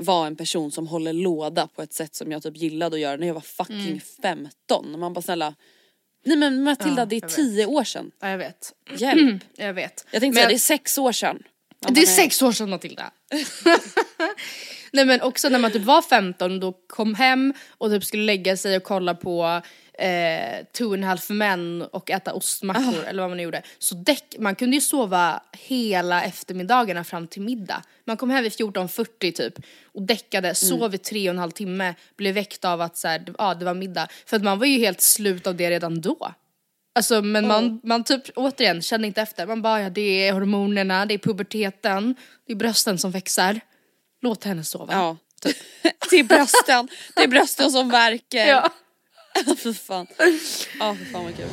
vara en person som håller låda på ett sätt som jag typ gillade att göra när jag var fucking 15. Man bara snälla, nej men Matilda Ja, det är jag vet. 10 år sedan. Ja, jag vet. Hjälp. Jag vet. Jag tänkte Men säga det är 6 år sedan. Man Det är nej. sex år sedan Matilda. Nej men också när man typ var 15 då kom hem och typ skulle lägga sig och kolla på eh, Two and a half men och äta ostmackor eller vad man nu gjorde. Så däck, man kunde ju sova hela eftermiddagarna fram till middag. Man kom hem vid 14.40 typ och däckade, sov i tre och en halv timme, blev väckt av att så här, det- ja, det var middag. För att man var ju helt slut av det redan då. Alltså men man, man typ återigen kände inte efter. Man bara ja, det är hormonerna, det är puberteten, det är brösten som växer. Låt henne sova. Ja. det är brösten, det är brösten som verkar. Ja. Fy fan. Ja fy fan vad kul.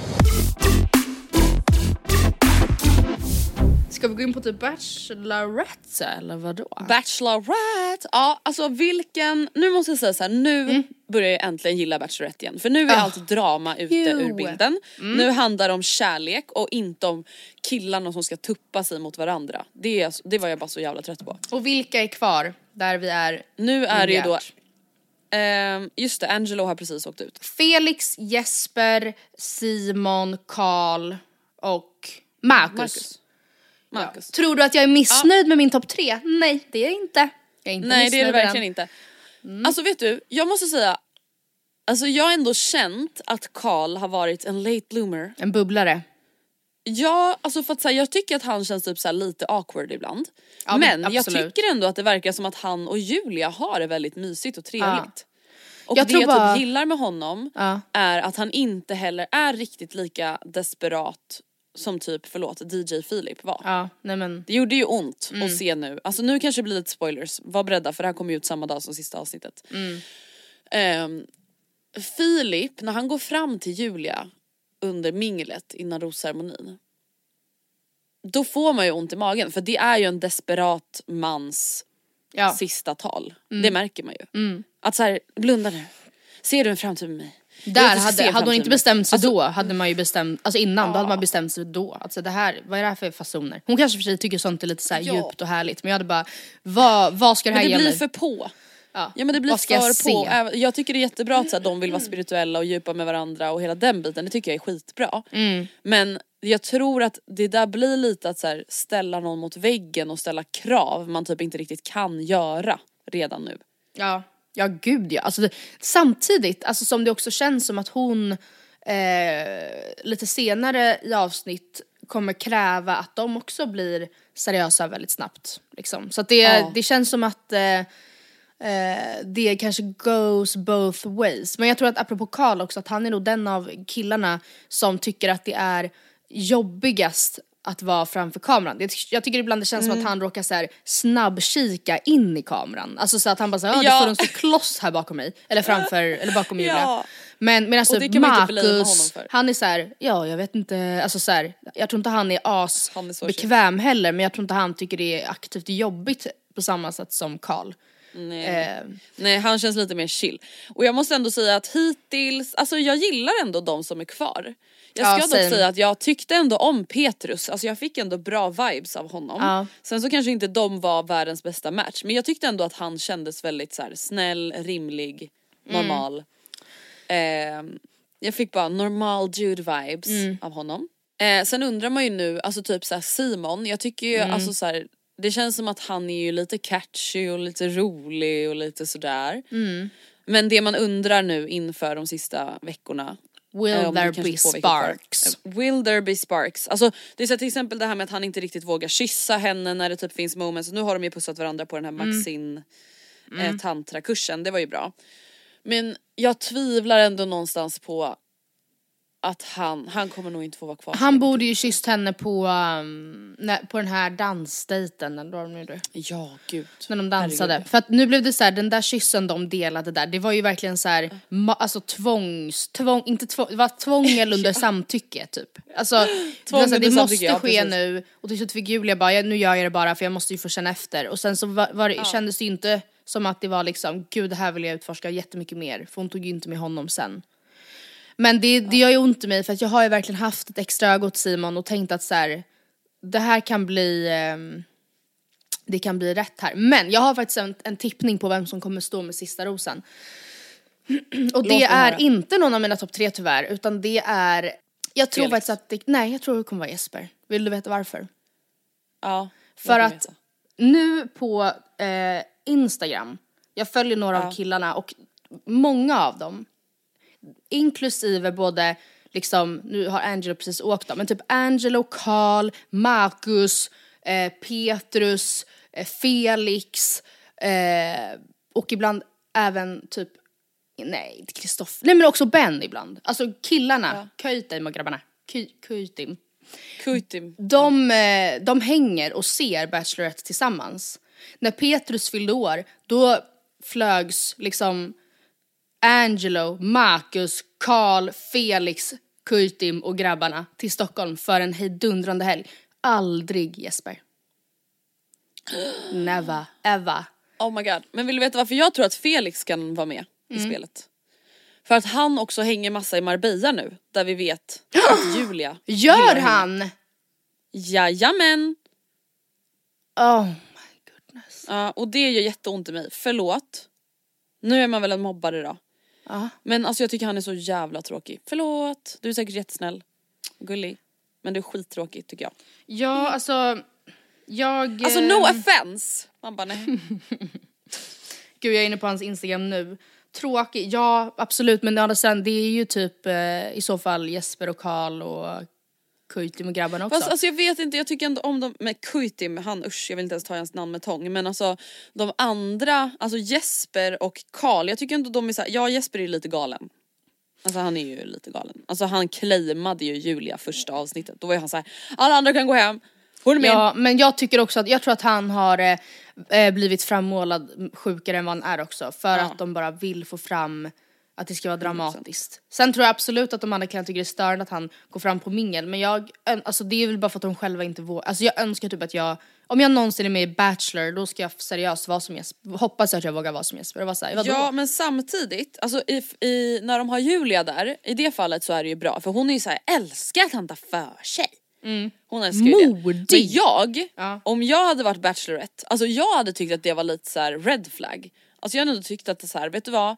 Ska vi gå in på typ Bachelorette eller vadå? Bachelorette, ja alltså vilken, nu måste jag säga så här, nu börjar jag äntligen gilla Bachelorette igen för nu är Ah. allt drama ute Jo. ur bilden. Nu handlar det om kärlek och inte om killarna som ska tuppa sig mot varandra. Det, är, det var jag bara så jävla trött på. Och vilka är kvar där vi är? Nu är det ju då, ehm, just det Angelo har precis åkt ut. Felix, Jesper, Simon, Karl och Marcus. Marcus. Marcus. Tror du att jag är missnöjd med min topp tre? Nej, det är jag inte. Jag är inte Nej det är med verkligen inte. Alltså vet du, jag måste säga, alltså jag har ändå känt att Karl har varit en late bloomer. En bubblare. Ja, alltså för att säga, jag tycker att han känns typ så lite awkward ibland. Ja, men men jag tycker ändå att det verkar som att han och Julia har det väldigt mysigt och trevligt. Och Jag det jag bara- typ gillar med honom Ja. är att han inte heller är riktigt lika desperat som typ, förlåt, DJ Filip var. Ja, nej men. Det gjorde ju ont Mm. att se nu. Alltså nu kanske det blir lite spoilers, var beredda för det här kommer ju ut samma dag som sista avsnittet. Mm. Ehm, Filip, när han går fram till Julia under minglet innan rosceremonin. Då får man ju ont i magen för det är ju en desperat mans Ja. Mm. sista tal. Det märker man ju. Att såhär, blunda nu. Ser du en framtid med mig? Där hade, hade hon inte bestämt sig Alltså, då hade man ju bestämt, alltså innan då hade man bestämt sig då. Alltså det här, vad är det här för fasoner? Hon kanske för sig tycker sånt är lite så Ja. djupt och härligt men jag hade bara, vad, vad ska det här Men det ge blir för på. Ja. Ja men det blir ska jag för på. se? Jag tycker det är jättebra att så här, de vill vara spirituella och djupa med varandra och hela den biten, det tycker jag är skitbra. Mm. Men jag tror att det där blir lite att så här, ställa någon mot väggen och ställa krav man typ inte riktigt kan göra redan nu. Ja, ja gud ja. Alltså det, samtidigt, alltså som det också känns som att hon eh, lite senare i avsnitt kommer kräva att de också blir seriösa väldigt snabbt. Liksom. Så att det, Ja. det känns som att eh, eh, det kanske goes both ways. Men jag tror att apropå Karl också, att han är nog den av killarna som tycker att det är jobbigast att vara framför kameran. Det, jag tycker ibland det känns Mm. som att han råkar så här snabbkika in i kameran. Alltså så att han bara såhär, ja. Ja. det står en stor kloss här bakom mig. Eller framför, eller bakom Julia. Ja. Men medan det typ Marcus, han är så här, ja jag vet inte, alltså så här, jag tror inte han är as Han är bekväm heller men jag tror inte han tycker det är aktivt jobbigt på samma sätt som Karl. Nej. Eh, Nej han känns lite mer chill. Och jag måste ändå säga att hittills, alltså jag gillar ändå de som är kvar. Jag Ja, ska same. dock säga att jag tyckte ändå om Petrus, alltså jag fick ändå bra vibes av honom. Ja. Sen så kanske inte de var världens bästa match men jag tyckte ändå att han kändes väldigt så här, snäll, rimlig, normal. Eh, jag fick bara normal dude vibes av honom. Eh, sen undrar man ju nu, alltså typ så här Simon, jag tycker ju alltså så här, det känns som att han är ju lite catchy och lite rolig och lite sådär. Men det man undrar nu inför de sista veckorna Will eh, there be sparks? Eh, Will there be sparks? Alltså det är så till exempel det här med att han inte riktigt vågar kyssa henne när det typ finns moments. Nu har de ju pussat varandra på den här Maxin eh, tantrakursen, det var ju bra. Men jag tvivlar ändå någonstans på att han, han kommer nog inte få vara kvar. Han borde ju kysst henne på, um, när, på den här dansdejten, eller vad de gjorde. Ja gud. När de dansade. Herregud. För att nu blev det så här, den där kyssen de delade där, det var ju verkligen så här, ma- alltså tvångs, tvång, inte tvång, det var tvångel under samtycke typ. Alltså, det, här, under det måste ja, ske nu och till slut fick Julia bara, ja, nu gör jag det bara för jag måste ju få känna efter. Och sen så var, var det, kändes det ju inte som att det var liksom, gud det här vill jag utforska jättemycket mer, för hon tog ju inte med honom sen. Men det, det gör ju ont i mig för att jag har ju verkligen haft ett extra öga åt Simon och tänkt att så här, det här kan bli ehm, det kan bli rätt här. Men jag har faktiskt en, en tippning på vem som kommer stå med sista rosen. Och det är inte någon av mina topp tre tyvärr, utan det är, jag tror Felix. faktiskt att det, nej jag tror det kommer vara Jesper. Vill du veta varför? Ja. För att veta. nu på eh, Instagram, jag följer några av killarna och många av dem, inklusive både liksom, nu har Angelo precis åkt då, men typ Angelo, Karl, Marcus, eh, Petrus, eh, Felix eh, och ibland även typ, nej Kristoffer, nej men också Ben ibland. Alltså killarna, Köytim och grabbarna, Köytim Kuitim. de, eh, de hänger och ser Bachelorette tillsammans. När Petrus fyllde år, då flögs liksom Angelo, Marcus, Karl, Felix, Kuytim och grabbarna till Stockholm för en hejdundrande helg. aldrig Jesper. Never, ever. Oh my god. Men vill du veta varför jag tror att Felix kan vara med i Mm. spelet? För att han också hänger massa i Marbella nu, där vi vet att Julia Gör henne. han? Jajamän! Oh my goodness. Ja, och det gör jätteont i mig, förlåt. Nu är man väl en mobbare då. Ja. Men alltså jag tycker han är så jävla tråkig. Förlåt, du är säkert jättesnäll. Gullig. Men du är skittråkig tycker jag. Ja, alltså. Jag... Alltså no ehm, offense! Man bara nej. Gud jag är inne på hans instagram nu. Tråkig, ja absolut men det är ju typ eh, i så fall Jesper och Karl och Kuitim och grabbarna också. Fast alltså jag vet inte, jag tycker ändå om dem med Kuitim, han usch jag vill inte ens ta hans namn med tång men alltså de andra, alltså Jesper och Karl, jag tycker ändå de är såhär, ja Jesper är lite galen. Alltså han är ju lite galen. Alltså han claimade ju Julia första avsnittet, då var ju han såhär, alla andra kan gå hem, hon är min. Ja men jag tycker också att, jag tror att han har eh, eh, blivit frammålad sjukare än vad han är också. För Ja. att de bara vill få fram att det ska vara dramatiskt. Sen tror jag absolut att de andra killarna tycker det är störande att han går fram på mingel. Men jag, alltså det är väl bara för att de själva inte vågar. Alltså jag önskar typ att jag, om jag någonsin är med i Bachelor då ska jag seriöst vara som Jesper. Hoppas att jag vågar vara som Jesper och vara såhär, vadå? Ja men samtidigt, alltså i, i, när de har Julia där, i det fallet så är det ju bra för hon är ju såhär, älskar att han tar för sig. Hon älskar ju det. Modig. Men jag, Ja. om jag hade varit Bachelorette, alltså jag hade tyckt att det var lite så red flag. Alltså jag hade ändå tyckt att det så här, vet du vad?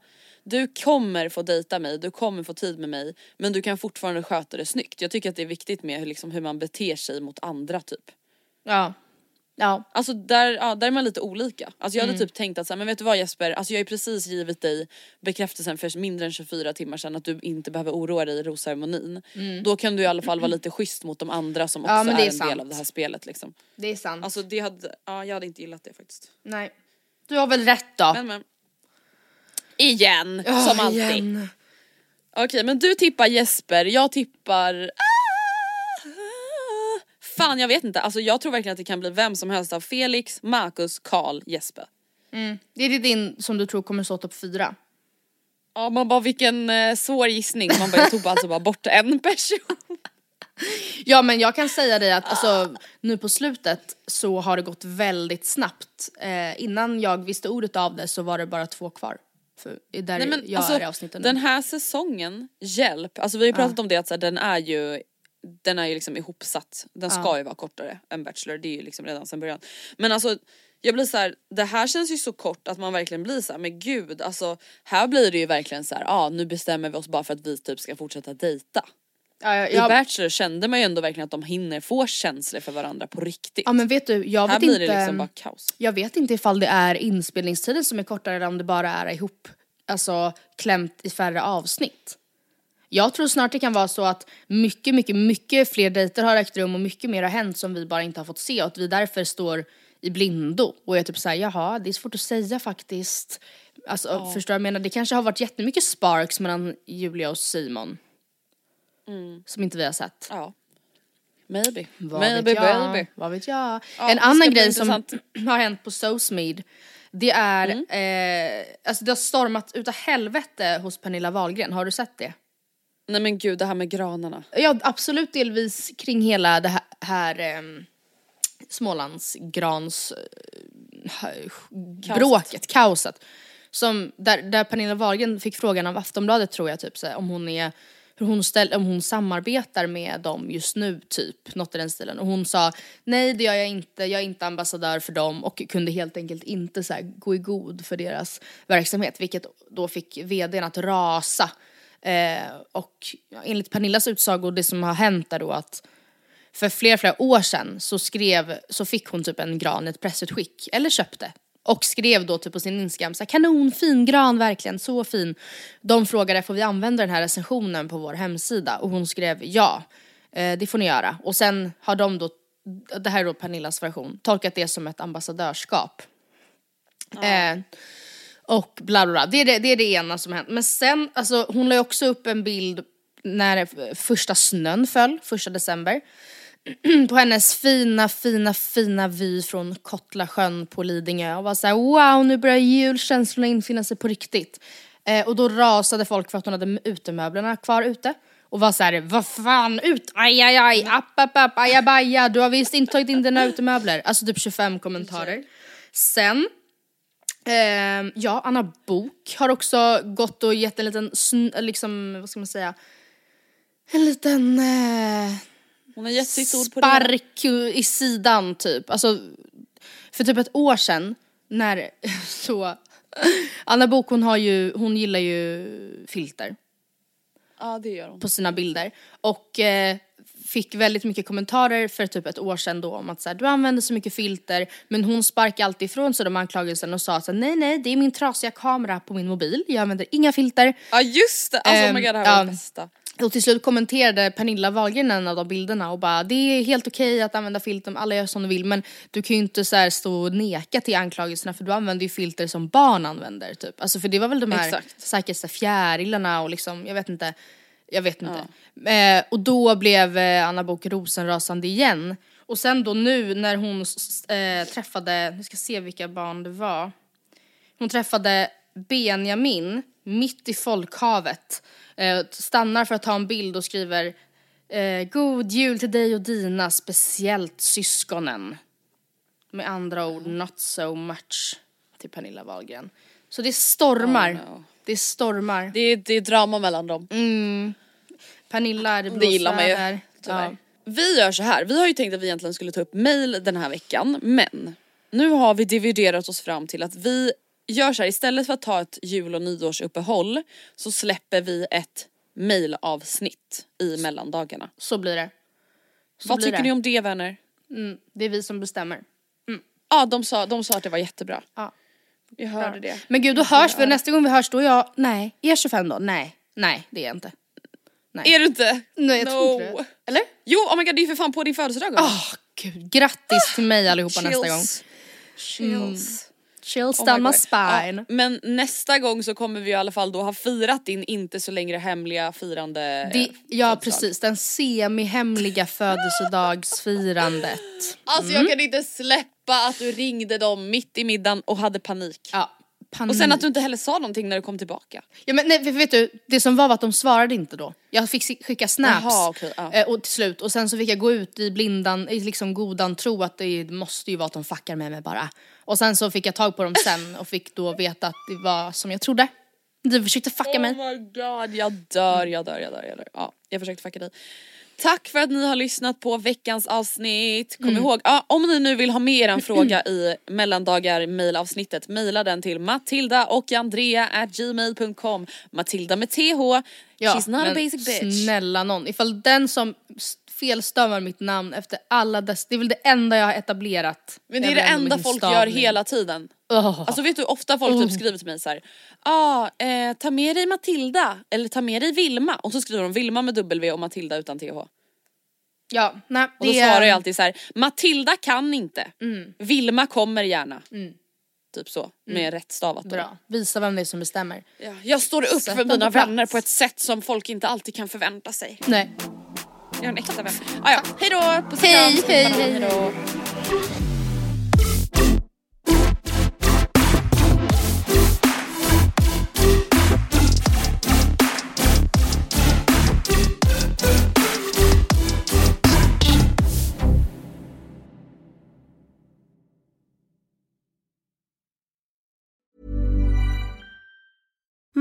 Du kommer få dejta mig, du kommer få tid med mig men du kan fortfarande sköta det snyggt. Jag tycker att det är viktigt med hur, liksom, hur man beter sig mot andra typ. Ja. Ja. Alltså där, ja, där är man lite olika. Alltså jag Mm. hade typ tänkt att så här, men vet du vad Jesper, alltså jag har ju precis givit dig bekräftelsen för mindre än 24 timmar sedan att du inte behöver oroa dig i rosceremonin. Då kan du i alla fall vara lite schysst mot de andra som också Mm. Ja, är, är en sant. del av det här spelet liksom. Det är sant. Alltså det hade, ja jag hade inte gillat det faktiskt. Nej. Du har väl rätt då? Men men. Igen, Ja, som alltid. igen. Okej men du tippar Jesper, jag tippar Ah, Fan jag vet inte, alltså jag tror verkligen att det kan bli vem som helst av Felix, Marcus, Karl, Jesper. Det är din som du tror kommer stå topp fyra. Ja man bara vilken eh, svår gissning, man bara jag tog alltså bara bort en person. Ja men jag kan säga dig att alltså, nu på slutet så har det gått väldigt snabbt. Eh, innan jag visste ordet av det så var det bara två kvar. För där Nej men jag alltså är i avsnitten den här säsongen, hjälp, alltså vi har ju pratat om det att så här, den är ju den är ju liksom ihopsatt, den ska ju vara kortare än Bachelor, det är ju liksom redan sedan början. Men alltså jag blir så här, det här känns ju så kort att man verkligen blir så här, men gud alltså här blir det ju verkligen så här, ja ah, nu bestämmer vi oss bara för att vi typ ska fortsätta dejta. Ja, ja, I ja, Bachelor kände man ju ändå verkligen att de hinner få känslor för varandra på riktigt. ja men vet du, jag här vet blir inte. det liksom bara kaos. Jag vet inte ifall det är inspelningstiden som är kortare eller om det bara är ihop, alltså klämt i färre avsnitt. Jag tror snart det kan vara så att mycket, mycket, mycket fler dejter har ägt rum och mycket mer har hänt som vi bara inte har fått se och att vi därför står i blindo och är typ såhär, jaha det är svårt att säga faktiskt. Alltså förstår du vad jag menar? Det kanske har varit jättemycket sparks mellan Julia och Simon. Som inte vi har sett. Ja. Maybe. Vad Maybe vet jag? baby. Vad vet jag? Ja, en annan grej som har hänt på SoSmeed det är, Mm. eh, alltså det har stormat utav helvete hos Pernilla Wahlgren, har du sett det? Nej men gud det här med granarna. Ja absolut delvis kring hela det här, här ehm, Smålandsgrans eh, bråket, kaoset. Som, där, där Pernilla Wahlgren fick frågan av Aftonbladet tror jag typ så här, om hon är hur hon, ställ, om hon samarbetar med dem just nu typ, något i den stilen. Och hon sa nej det gör jag inte, jag är inte ambassadör för dem och kunde helt enkelt inte så här, gå i god för deras verksamhet. Vilket då fick vdn att rasa. Eh, och ja, enligt Pernillas utsago, det som har hänt är då att för flera, flera år sedan så skrev, så fick hon typ en gran, ett pressutskick, eller köpte. Och skrev då typ på sin Instagram så här, kanon, fin gran verkligen, så fin. De frågade får vi använda den här recensionen på vår hemsida och hon skrev ja, eh, det får ni göra. Och sen har de då, det här är då Pernillas version, tolkat det som ett ambassadörskap. Eh, och bla bla bla. Det är det, det är det ena som hänt. Men sen, alltså hon la ju också upp en bild när första snön föll, första december. på hennes fina, fina, fina vy från Kottlasjön på Lidingö och var såhär wow nu börjar julkänslorna infinna sig på riktigt. Eh, och då rasade folk för att hon hade utemöblerna kvar ute. och var så här, vad fan ut, aj aj aj, app app app, ajabaja, du har visst inte tagit in dina utemöbler. Alltså typ 25 kommentarer. Sen, ehm, ja Anna Bok har också gått och gett en liten, liksom, vad ska man säga, en liten eh, Hon har gett sitt ord på det. spark i sidan typ. Alltså, för typ ett år sedan när så, Anna Bok hon har ju, hon gillar ju filter Ja det gör hon. på sina bilder och eh, fick väldigt mycket kommentarer för typ ett år sedan då om att så här, du använder så mycket filter men hon sparkade alltid ifrån sig de anklagelserna och sa att nej nej det är min trasiga kamera på min mobil, jag använder inga filter. Ja just det, alltså oh my god det här var ja. det bästa. Och till slut kommenterade Pernilla Wahlgren en av de bilderna och bara det är helt okej att använda filter, alla gör som de vill men du kan ju inte så här stå och neka till anklagelserna för du använder ju filter som barn använder typ. Alltså för det var väl de här Exakt. säkert fjärilarna och liksom, jag vet inte. Jag vet inte. Eh, och då blev eh, Anna Bok rosenrasande igen. Och sen då nu när hon eh, träffade, nu ska se vilka barn det var. Hon träffade Benjamin mitt i folkhavet. Eh, stannar för att ta en bild och skriver eh, God jul till dig och dina, speciellt syskonen. Med andra ord, not so much till Pernilla Wahlgren. Så det stormar. Oh, no. Det stormar. Det är, det är drama mellan dem. Pernilla är det Det gillar man ju. blåsväder. Ja. Vi gör så här, vi har ju tänkt att vi egentligen skulle ta upp mail den här veckan men nu har vi dividerat oss fram till att vi gör så här istället för att ta ett jul och nyårsuppehåll så släpper vi ett mailavsnitt i mellandagarna. Så blir det. Så Vad blir tycker det. ni om det vänner? Mm, det är vi som bestämmer. Ja de sa, de sa att det var jättebra. Ja. Vi hörde det. Men gud, då hörs vi. Nästa gång vi hörs då är jag, nej, är jag 25 då? Nej, nej det är jag inte. Är du inte? Nej, jag no. tror inte det. Eller? Jo oh my god det är för fan på din födelsedag. Åh gud, grattis till mig allihopa nästa gång. Chills. Chills Oh down my my spine. Ja, men nästa gång så kommer vi i alla fall då ha firat din inte så längre hemliga firande Det, ja födelsedag. precis, den semi-hemliga födelsedagsfirandet. Alltså jag kan inte släppa att du ringde dem mitt i middagen och hade panik. Ja, panik. Och sen att du inte heller sa någonting när du kom tillbaka. Ja men nej, vet du, det som var var att de svarade inte då. Jag fick skicka snaps Jaha, okej, ja. eh, och till slut och sen så fick jag gå ut i blindan, i liksom godan tro att det måste ju vara att de fuckar med mig bara. Och sen så fick jag tag på dem sen och fick då veta att det var som jag trodde. Du försökte fucka mig. Oh my god, jag dör, jag dör, jag dör, jag dör. Ja, jag försökte fucka dig. Tack för att ni har lyssnat på veckans avsnitt. Kom ihåg, ja, om ni nu vill ha med en fråga i mellandagar mailavsnittet, mejla den till matilda och andrea at gmail.com. Matilda med th, she's not a basic bitch. snälla någon, ifall den som felstavar mitt namn efter alla dess, det är väl det enda jag har etablerat. Men det är det enda folk gör stavning. hela tiden. Åh. Alltså vet du ofta folk typ skriver till mig så här. ah, eh, ta med dig Matilda eller ta med dig Vilma och så skriver de Vilma med W och Matilda utan th. ja, nej, Och då det är- svarar jag alltid så här: Matilda kan inte, Vilma kommer gärna. Typ så, med rätt stavat. då. Bra, visa vem det är som bestämmer. Ja, jag står upp Sätt för mina vänner på ett sätt som folk inte alltid kan förvänta sig. Nej. Jag är en äkta vän. Ah, ja, hejdå! Puss och Hej, kram. hej, hej, Hejdå.